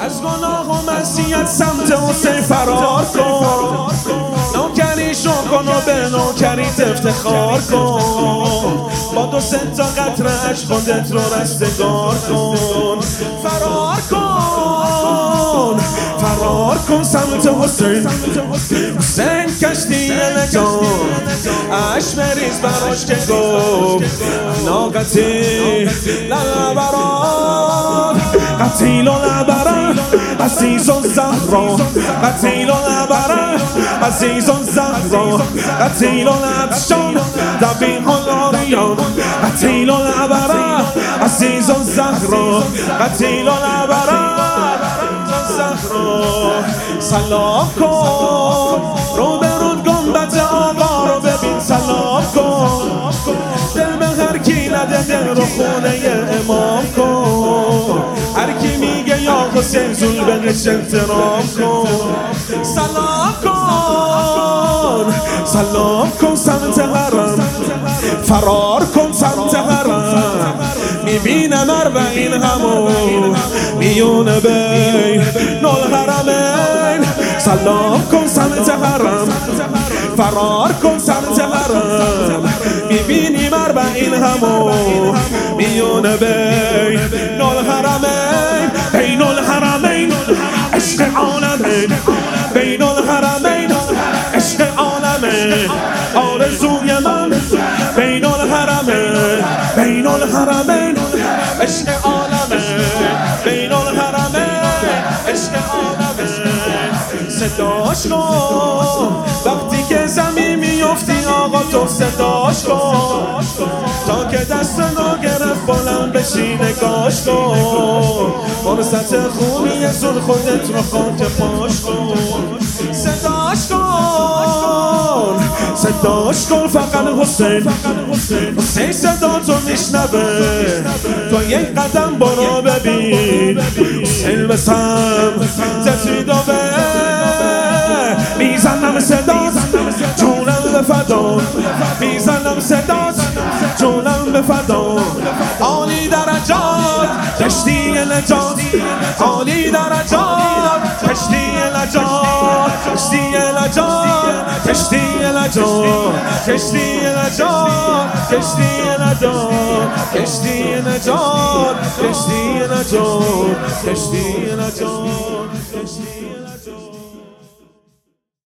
از گناه و مسیحیت سمت حسین فرار کن. نوکریشو کن و به نوکریت افتخار کن. با دو سه تا قطرش خودت رو رستگار کن. فرار کن. فرار کن سمت حسین. حسین کشتی نجات. اش مریض براش که گفت. ناقتی. لبران قتیل و لبران عزیز و زهرا قتیل و لبران عزیز و زهرا قتیل و لبشان دبیح و لاریان قتیل و لبران عزیز و زهرا قتیل و زهرا سلام کن رو برون گنبت آقا رو ببین سلام کن دل به هر کی نده دل رو خونه امام کن هر کی میگه یا حسین بهش احترام کن سلام کن سلام کن سمت حرم فرار کن سمت حرم می‌بینم اربعین همو میونه بین نول حرمین سلام کن سمت حرم فرار کن سمت حرم می‌بینیم اربعین همو میونه بین آرزوی من. بین الحرمین بین الحرمین عشق عالمین بین الحرمین عشق عالمین صداش کن. وقتی که زمین میفتی آقا تو صداش کن. تا که دست رو گرفت بلند بشی نگاش کن. فرصت خوبی زور خودت رو خاک پاش کن. صداش کن. صداش کن فقط حسین. حسین صدا تو میشنوه. تو یک قدم برو ببین. حسین بسم تفیدوه می‌زنم صدات جونم به فدا. می‌زنم صدات جونم به فدا. عالی درجات کشتی نجات. عالی درجات کشتی نجات کشتی نجات کشتی نجات کشتی نجات کشتی نجات کشتی نجات کشتی نجات کشتی نجات کشتی نجات